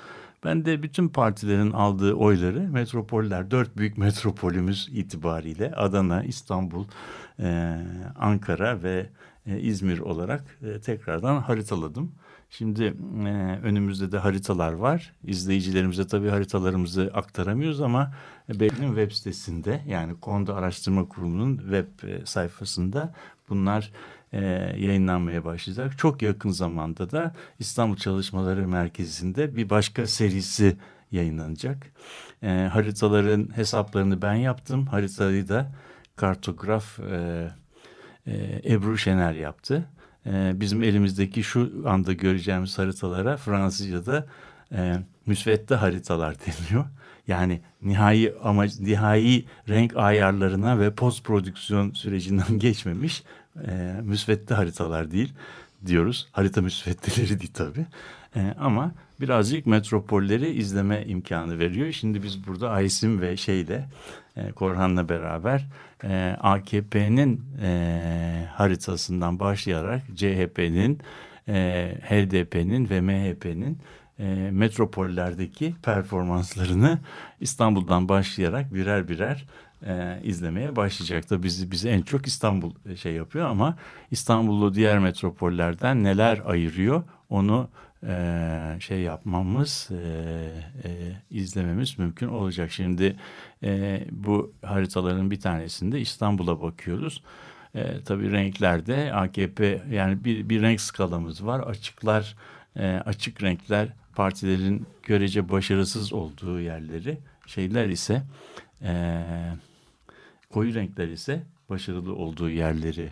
Ben de bütün partilerin aldığı oyları metropoller, dört büyük metropolümüz itibariyle Adana, İstanbul, e, Ankara ve e, İzmir olarak e, tekrardan haritaladım. Şimdi e, önümüzde de haritalar var. İzleyicilerimize tabii haritalarımızı aktaramıyoruz ama BEP'nin web sitesinde yani Konda Araştırma Kurumu'nun web e, sayfasında bunlar e, yayınlanmaya başlayacak. Çok yakın zamanda da İstanbul Çalışmaları Merkezi'nde bir başka serisi yayınlanacak. E, haritaların hesaplarını ben yaptım. Haritayı da kartograf e, e, Ebru Şener yaptı. E, bizim elimizdeki şu anda göreceğimiz haritalara Fransızca'da e, müsvedde haritalar deniyor. Yani nihai amaç, nihai renk ayarlarına ve post prodüksiyon sürecinden geçmemiş e, müsvedde haritalar değil diyoruz. Harita müsveddeleri değil tabii. E, ama birazcık metropolleri izleme imkanı veriyor. Şimdi biz burada Aysim ve şeyle e, Korhan'la beraber e, AKP'nin e, haritasından başlayarak CHP'nin, e, HDP'nin ve MHP'nin e, metropollerdeki performanslarını İstanbul'dan başlayarak birer birer e, izlemeye başlayacak. Da bizi bizi en çok İstanbul şey yapıyor ama İstanbul'u diğer metropollerden neler ayırıyor onu e, şey yapmamız, e, e, izlememiz mümkün olacak. Şimdi bu haritaların bir tanesinde İstanbul'a bakıyoruz. E, tabii renklerde AKP yani bir, bir renk skalamız var. Açıklar, açık renkler partilerin görece başarısız olduğu yerleri, şeyler ise koyu renkler ise başarılı olduğu yerleri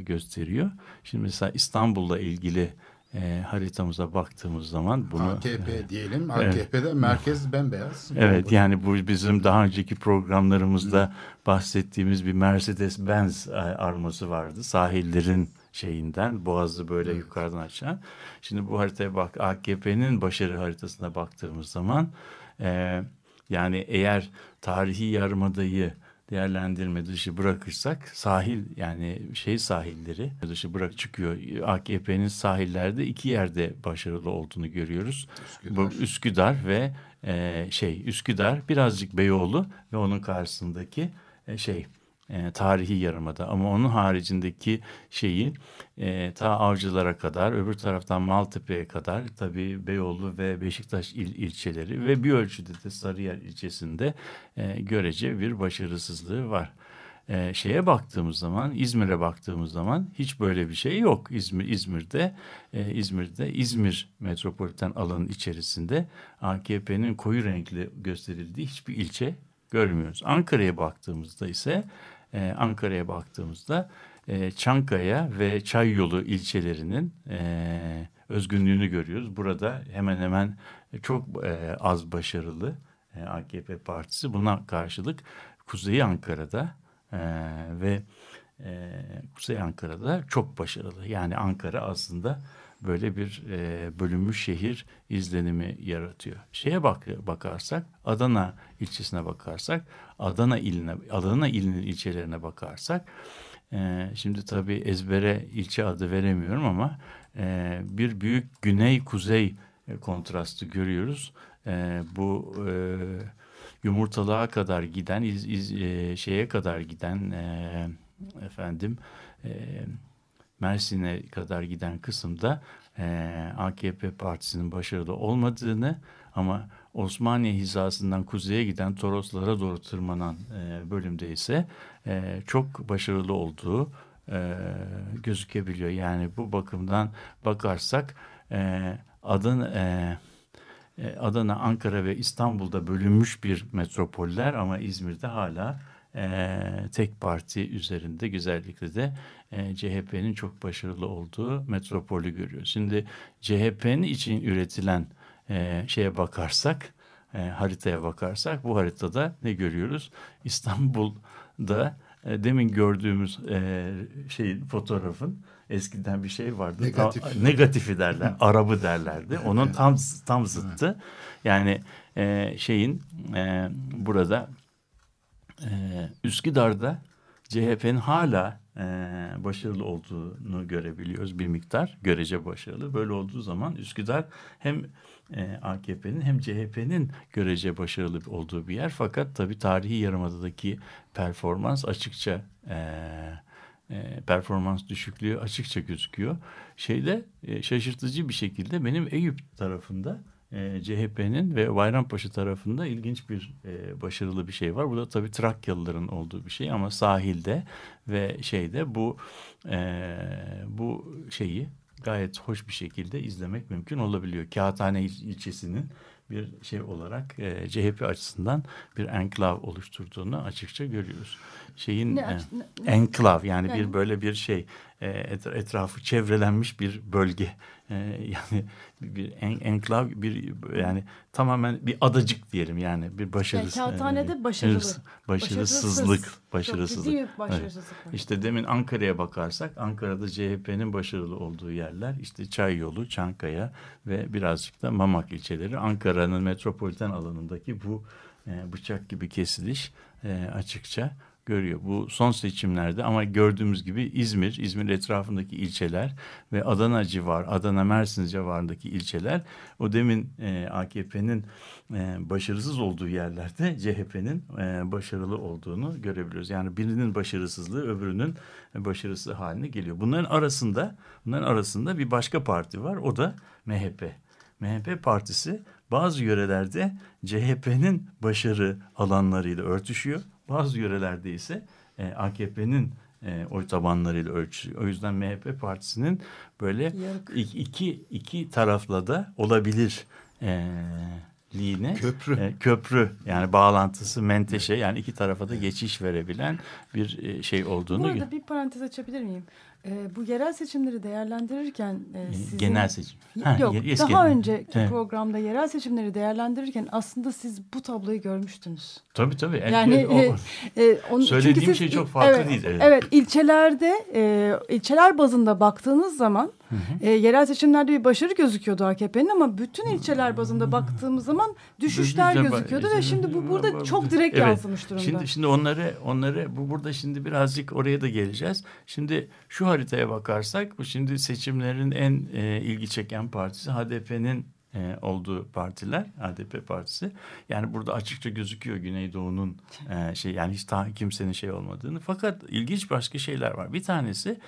gösteriyor. Şimdi mesela İstanbul'la ilgili e, haritamıza baktığımız zaman bunu AKP diyelim. AKP'de merkez bembeyaz. Evet yani bu bizim daha önceki programlarımızda bahsettiğimiz bir Mercedes-Benz e, arması vardı. Sahillerin şeyinden boğazı böyle yukarıdan aşağı. Şimdi bu haritaya bak AKP'nin başarı haritasına baktığımız zaman e, yani eğer tarihi yarımadayı değerlendirme dışı bırakırsak sahil yani şey sahilleri dışı bırak çıkıyor. AKP'nin sahillerde iki yerde başarılı olduğunu görüyoruz. Üsküdar. Bu Üsküdar ve e, şey Üsküdar birazcık Beyoğlu ve onun karşısındaki e, şey e, tarihi yarımada ama onun haricindeki şeyi e, ta Avcılar'a kadar öbür taraftan Maltepe'ye kadar tabii Beyoğlu ve Beşiktaş il, ilçeleri ve bir ölçüde de Sarıyer ilçesinde e, görece bir başarısızlığı var. E, şeye baktığımız zaman İzmir'e baktığımız zaman hiç böyle bir şey yok. İzmir İzmir'de e, İzmir'de İzmir metropoliten alanın içerisinde AKP'nin koyu renkli gösterildiği hiçbir ilçe görmüyoruz. Ankara'ya baktığımızda ise e, Ankara'ya baktığımızda e, Çankaya ve Çayyolu ilçelerinin e, özgünlüğünü görüyoruz. Burada hemen hemen çok e, az başarılı e, AKP partisi. Buna karşılık Kuzey Ankara'da e, ve e, Kuzey Ankara'da çok başarılı. Yani Ankara aslında böyle bir e, bölünmüş şehir izlenimi yaratıyor. Şeye bak bakarsak Adana ilçesine bakarsak Adana iline Adana ilinin ilçelerine bakarsak e, şimdi tabii ezbere ilçe adı veremiyorum ama e, bir büyük güney kuzey e, kontrastı görüyoruz. E, bu e, yumurtalığa kadar giden iz, iz, e, şeye kadar giden e, efendim e, Mersin'e kadar giden kısımda e, AKP partisinin başarılı olmadığını ama Osmaniye hizasından kuzeye giden Toroslara doğru tırmanan e, bölümde ise e, çok başarılı olduğu e, gözükebiliyor. Yani bu bakımdan bakarsak e, Adana, e, e, Adana, Ankara ve İstanbul'da bölünmüş bir metropoller ama İzmir'de hala e, tek parti üzerinde güzellikle de e, CHP'nin çok başarılı olduğu metropolü görüyor. Şimdi CHP'nin için üretilen e, şeye bakarsak, e, haritaya bakarsak bu haritada ne görüyoruz? İstanbul'da e, demin gördüğümüz e, şeyin fotoğrafın eskiden bir şey vardı. Negatif. Ta- negatifi derler, arabı derlerdi. Onun tam tam zıttı. Yani e, şeyin e, burada e, Üsküdar'da CHP'nin hala e, başarılı olduğunu görebiliyoruz bir miktar. Görece başarılı. Böyle olduğu zaman Üsküdar hem e, AKP'nin hem CHP'nin görece başarılı olduğu bir yer. Fakat tabii tarihi yarımadadaki performans açıkça e, performans düşüklüğü açıkça gözüküyor. Şeyde şaşırtıcı bir şekilde benim Eyüp tarafında e, CHP'nin ve Bayrampaşa tarafında ilginç bir e, başarılı bir şey var. Bu da tabii Trakyalıların olduğu bir şey ama sahilde ve şeyde bu e, bu şeyi gayet hoş bir şekilde izlemek mümkün olabiliyor. Kağıthane il- ilçesinin bir şey olarak e, CHP açısından bir enklav oluşturduğunu açıkça görüyoruz. Şeyin Ne e, ne- enklav yani, bir Yani- böyle bir şey e, et- etrafı çevrelenmiş bir bölge. E, yani bir, en, enklav bir yani tamamen bir adacık diyelim yani bir başarısız. Yani kağıthanede başarılı. Başarısızlık, Çok başarısızlık. Evet. başarısızlık var. İşte demin Ankara'ya bakarsak Ankara'da CHP'nin başarılı olduğu yerler işte Çayyolu, Çankaya ve birazcık da Mamak ilçeleri. Ankara'nın metropoliten alanındaki bu e, bıçak gibi kesiliş e, açıkça görüyor. Bu son seçimlerde ama gördüğümüz gibi İzmir, İzmir etrafındaki ilçeler ve Adana civar, Adana Mersin civarındaki ilçeler o demin e, AKP'nin e, başarısız olduğu yerlerde CHP'nin e, başarılı olduğunu görebiliyoruz. Yani birinin başarısızlığı öbürünün başarısı haline geliyor. Bunların arasında bunların arasında bir başka parti var. O da MHP. MHP partisi bazı yörelerde CHP'nin başarı alanlarıyla örtüşüyor. Bazı yörelerde ise e, AKP'nin e, oy tabanlarıyla ölçüyor. O yüzden MHP partisinin böyle Yarık. iki, iki, tarafla da olabilir e, liğine Köprü. e, köprü yani bağlantısı menteşe yani iki tarafa da geçiş verebilen bir e, şey olduğunu Bu arada bir parantez açabilir miyim? Ee, bu yerel seçimleri değerlendirirken e, sizin... genel seçim. Ha, Yok eski- daha önceki Evet. programda yerel seçimleri değerlendirirken aslında siz bu tabloyu görmüştünüz. Tabii tabii. Yani O- e, e, onu, Söylediğim çünkü siz- şey çok farklı evet, değil, evet. Evet. ilçelerde e, ilçeler bazında baktığınız zaman e, yerel seçimlerde bir başarı gözüküyordu AKP'nin ama bütün ilçeler bazında baktığımız zaman düşüşler gözüküyordu ve şimdi bu burada çok direkt Evet. yansımış durumda. Şimdi şimdi onları onları bu burada şimdi birazcık oraya da geleceğiz. Şimdi şu haritaya bakarsak bu şimdi seçimlerin en e, ilgi çeken partisi HDP'nin e, olduğu partiler HDP partisi. Yani burada açıkça gözüküyor Güneydoğu'nun e, şey yani hiç ta, kimsenin şey olmadığını. Fakat ilginç başka şeyler var. Bir tanesi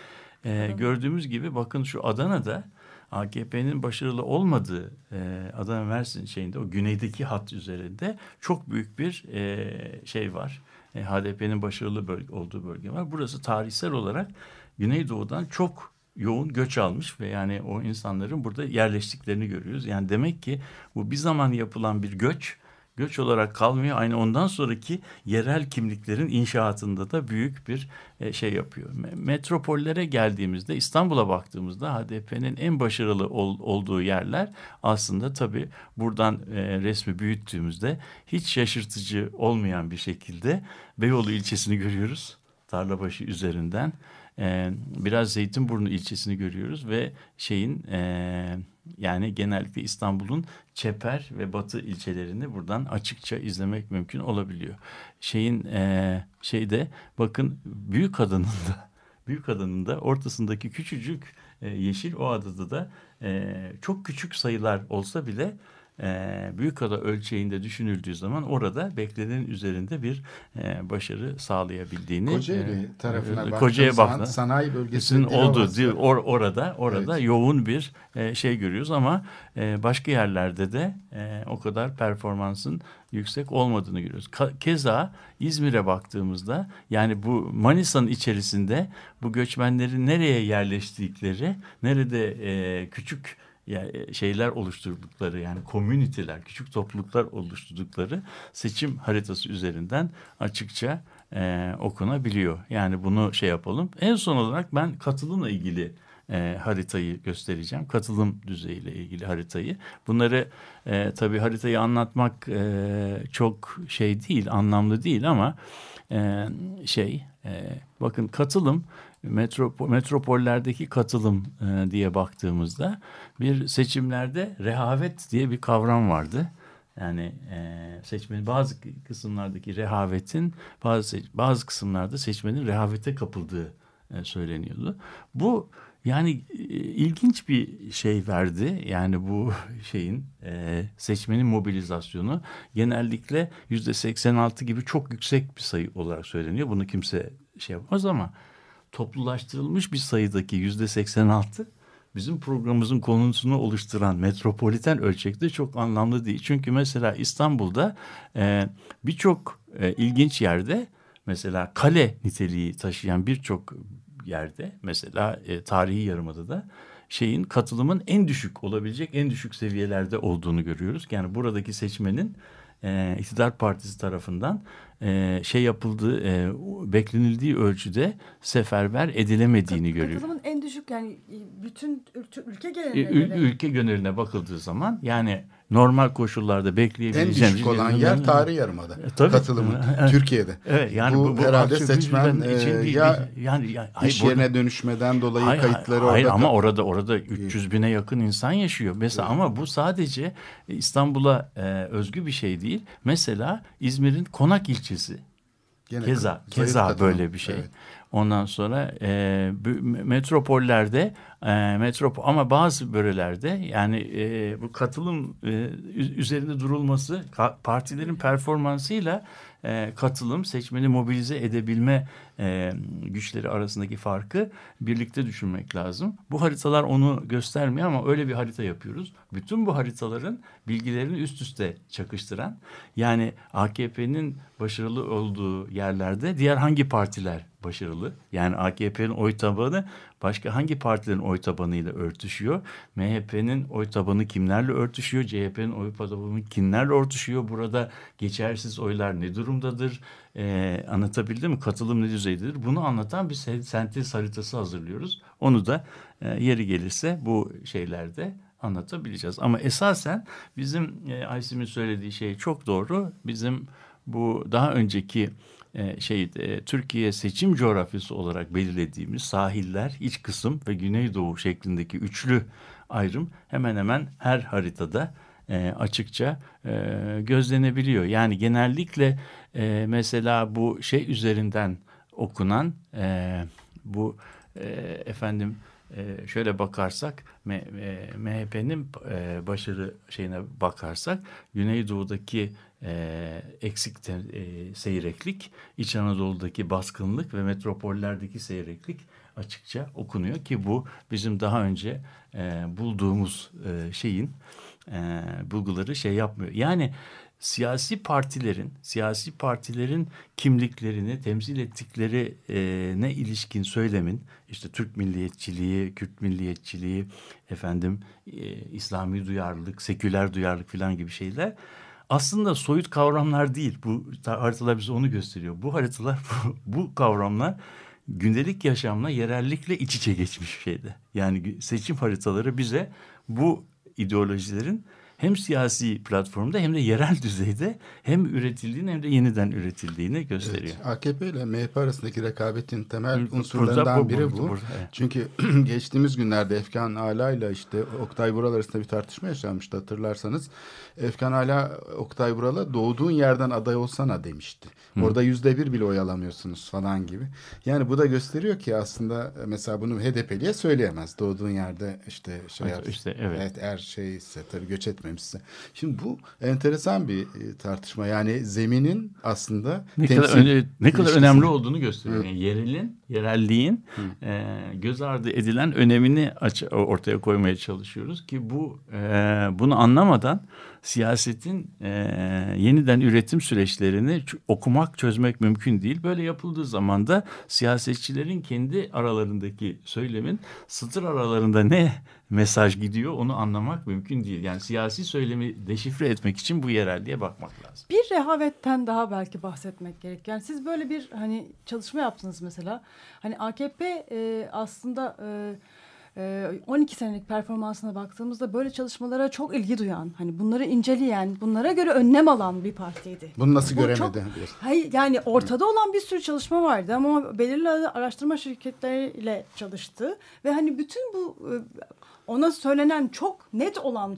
e, gördüğümüz gibi bakın şu Adana'da AKP'nin başarılı olmadığı e, Adana Mersin şeyinde o güneydeki hat üzerinde çok büyük bir e, şey var. E, HDP'nin başarılı bölge, olduğu bölge var. Burası tarihsel olarak Güneydoğu'dan çok yoğun göç almış ve yani o insanların burada yerleştiklerini görüyoruz. Yani demek ki bu bir zaman yapılan bir göç göç olarak kalmıyor. Aynı ondan sonraki yerel kimliklerin inşaatında da büyük bir e, şey yapıyor. Me- Metropollere geldiğimizde İstanbul'a baktığımızda HDP'nin en başarılı ol- olduğu yerler aslında tabii buradan e, resmi büyüttüğümüzde hiç şaşırtıcı olmayan bir şekilde Beyoğlu ilçesini görüyoruz. Tarlabaşı üzerinden. E, biraz Zeytinburnu ilçesini görüyoruz ve şeyin e, yani genellikle İstanbul'un Çeper ve Batı ilçelerini buradan açıkça izlemek mümkün olabiliyor. Şeyin e, şeyde bakın büyük adının da büyük adının da ortasındaki küçücük e, yeşil o adada da e, çok küçük sayılar olsa bile e, Büyükada ölçeğinde düşünüldüğü zaman orada beklenenin üzerinde bir e, başarı sağlayabildiğini Kocaeli e, tarafına e, Kocaeli baktığında- sanayi bölgesinin olduğu değil, or, orada orada Evet. yoğun bir e, şey görüyoruz ama e, başka yerlerde de e, o kadar performansın yüksek olmadığını görüyoruz. Keza İzmir'e baktığımızda yani bu Manisa'nın içerisinde bu göçmenlerin nereye yerleştikleri, nerede e, küçük ya- şeyler oluşturdukları yani komüniteler, küçük topluluklar oluşturdukları seçim haritası üzerinden açıkça e, okunabiliyor. Yani bunu şey yapalım. En son olarak ben katılımla ilgili e, haritayı göstereceğim. Katılım düzeyiyle ilgili haritayı. Bunları e, tabii haritayı anlatmak e, çok şey değil, anlamlı değil ama e, şey e, bakın katılım metropo, metropollerdeki katılım e, diye baktığımızda bir seçimlerde rehavet diye bir kavram vardı. Yani e, seçmenin bazı kısımlardaki rehavetin bazı bazı kısımlarda seçmenin rehavete kapıldığı e, söyleniyordu. Bu yani e, ilginç bir şey verdi. Yani bu şeyin e, seçmenin mobilizasyonu genellikle yüzde 86 gibi çok yüksek bir sayı olarak söyleniyor. Bunu kimse şey yapmaz ama toplulaştırılmış bir sayıdaki yüzde 86 bizim programımızın konusunu oluşturan metropoliten ölçekte çok anlamlı değil. Çünkü mesela İstanbul'da e, birçok e, ilginç yerde mesela kale niteliği taşıyan birçok yerde mesela e, tarihi yarımadada şeyin katılımın en düşük olabilecek en düşük seviyelerde olduğunu görüyoruz. Yani buradaki seçmenin e, iktidar partisi tarafından e, şey yapıldığı e, beklenildiği ölçüde seferber edilemediğini görüyoruz. Katılımın en düşük yani bütün ülke, ülke E, geneline ül- ülke göneline bakıldığı zaman yani normal koşullarda En bekleyebileceğimiz düşük olan yer tarihi yarımada. E, tabii. Katılımın Evet. Türkiye'de. Evet yani bu, bu, bu herhalde seçmen Gücü'den için e, bir- ya yani, yani hayır, iş burada- yerine dönüşmeden dolayı Hayır, kayıtları hayır, orada. ama orada orada 300 bine yakın insan yaşıyor. Mesela ama bu sadece İstanbul'a e, özgü bir şey değil. Mesela İzmir'in Konak ilçesi Gene keza keza katılım. böyle bir şey. Evet. Ondan sonra e, metropollerde e, metrop ama bazı bölgelerde yani e, bu katılım e, üzerinde durulması ka- partilerin performansıyla e, katılım seçmeni mobilize edebilme e, güçleri arasındaki farkı birlikte düşünmek lazım. Bu haritalar onu göstermiyor ama öyle bir harita yapıyoruz. Bütün bu haritaların bilgilerini üst üste çakıştıran yani AKP'nin başarılı olduğu yerlerde diğer hangi partiler başarılı? Yani AKP'nin oy tabanı başka hangi partilerin oy tabanıyla örtüşüyor? MHP'nin oy tabanı kimlerle örtüşüyor? CHP'nin oy tabanı kimlerle örtüşüyor? Burada geçersiz oylar ne durumdadır? Ee, anlatabildim mi? Katılım ne düzeydedir? Bunu anlatan bir se- sentez haritası hazırlıyoruz. Onu da e, yeri gelirse bu şeylerde anlatabileceğiz. Ama esasen bizim e, Aysim'in söylediği şey çok doğru. Bizim bu daha önceki e, şey e, Türkiye seçim coğrafyası olarak belirlediğimiz sahiller, iç kısım ve güneydoğu şeklindeki üçlü ayrım hemen hemen her haritada e, açıkça gözlenebiliyor. Yani genellikle mesela bu şey üzerinden okunan bu efendim e, şöyle bakarsak M- e, MHP'nin e, başarı şeyine bakarsak Güneydoğu'daki e, eksik seyreklik, İç Anadolu'daki baskınlık ve metropollerdeki seyreklik açıkça okunuyor ki bu bizim daha önce bulduğumuz şeyin bulguları şey yapmıyor. Yani siyasi partilerin siyasi partilerin kimliklerini temsil ettikleri ne ilişkin söylemin işte Türk milliyetçiliği, Kürt milliyetçiliği, efendim e, İslami duyarlılık, seküler duyarlılık falan gibi şeyler aslında soyut kavramlar değil. Bu ta- haritalar bize onu gösteriyor. Bu haritalar bu, bu kavramlar gündelik yaşamla yerellikle iç içe geçmiş şeyde. Yani seçim haritaları bize bu ideolojilerin hem siyasi platformda hem de yerel düzeyde hem üretildiğini hem de yeniden üretildiğini gösteriyor. Evet, AKP ile MHP arasındaki rekabetin temel unsurlarından bu- biri bu- bu. burada, evet. Çünkü geçtiğimiz günlerde Efkan Ala ile işte Oktay Vural arasında bir tartışma yaşanmıştı hatırlarsanız. Efkan Ala Oktay Vural'a doğduğun yerden aday olsana demişti. Orada yüzde bir bile oy alamıyorsunuz falan gibi. Yani bu da gösteriyor ki aslında mesela bunu HDP'liye söyleyemez. Doğduğun yerde işte şey Evet, işte evet. Evet eğer şeyse tabii göç etmemişse. Şimdi bu enteresan bir e, tartışma. Yani zeminin aslında Ne kadar, temsil öne- ne kadar önemli olduğunu gösteriyor. Yani yerelin, yerelliğin e, göz ardı edilen önemini aç, ortaya koymaya çalışıyoruz ki bu e, bunu anlamadan siyasetin e, yeniden üretim süreçlerini okumak, çözmek mümkün değil. Böyle yapıldığı zaman da siyasetçilerin kendi aralarındaki söylemin satır aralarında ne mesaj gidiyor onu anlamak mümkün değil. Yani siyasi söylemi deşifre etmek için bu yerelliğe bakmak lazım. Bir rehavetten daha belki bahsetmek gerek. Yani siz böyle bir hani çalışma yaptınız mesela. Hani AKP e, aslında e, 12 senelik performansına baktığımızda böyle çalışmalara çok ilgi duyan, hani bunları inceleyen, bunlara göre önlem alan bir partiydi. Bunu nasıl Bu göremedi? çok-. Hayır yani ortada olan bir sürü çalışma vardı ama belirli araştırma şirketleriyle çalıştı ve hani bütün bu e, ona söylenen çok net olan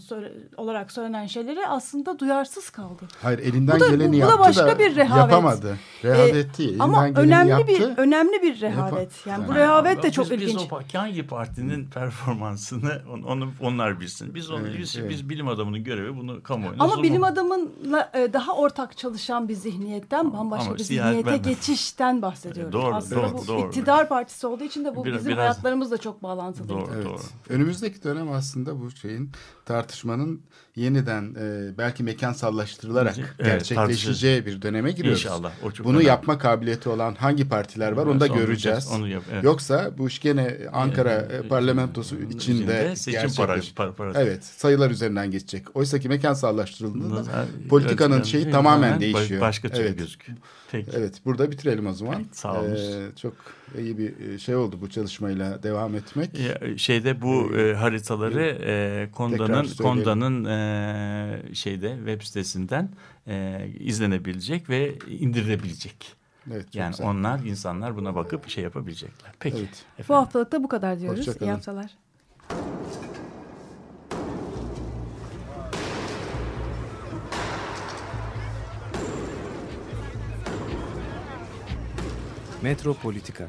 olarak söylenen şeyleri aslında duyarsız kaldı. Hayır elinden Bu da- bu- geleni bu da yaptı başka da bir rehavet. yapamadı. Rehavet Ee, değil. Elinden Ama önemli yaptı. bir önemli bir rehavet. Yani bu Yani- rehavet de Biz- çok biz, ilginç. Biz o hangi partinin performansını on- onu onlar bilsin. Biz onu Evet, biz, evet. biz bilim adamının görevi bunu kamuoyuna Ama bilim adamınla e, daha ortak çalışan bir zihniyetten bambaşka ama bir zihniyete ben- geçişten bahsediyoruz. Doğru, Aslında doğru, bu doğru. iktidar partisi olduğu için de bu Biraz- bizim biraz- hayatlarımızla çok bağlantılıydı. Doğru, Evet. doğru. Önümüzdeki dönem aslında bu şeyin tartışmanın yeniden e, belki mekansallaştırılarak Evet, gerçekleşeceği bir döneme giriyoruz. İnşallah, o çok Bunu önemli. yapma kabiliyeti olan hangi partiler var onu da Onu göreceğiz. Onu yap, evet. Yoksa bu iş gene Ankara Ee, e, parlamentosu içinde içinde seçim gerçekleşecek. parası- par- parası. Evet sayılar üzerinden geçecek. Oysa ki mekansallaştırıldığında Bunlar- politikanın Evet, şeyi evet, tamamen değişiyor. Başka türlü Evet. gözüküyor. Peki. Evet burada bitirelim o zaman. Sağ olun. Ee, çok iyi bir şey oldu bu çalışmayla devam etmek. Ya, Şeyde bu e, haritaları e, Konda'nın. Konda'nın e, şeyde web sitesinden e, izlenebilecek ve indirilebilecek. Evet, Yani güzel. onlar insanlar buna bakıp şey yapabilecekler. Peki. Evet. Bu haftalık da bu kadar diyoruz. Hoşça İyi haftalar. Metropolitika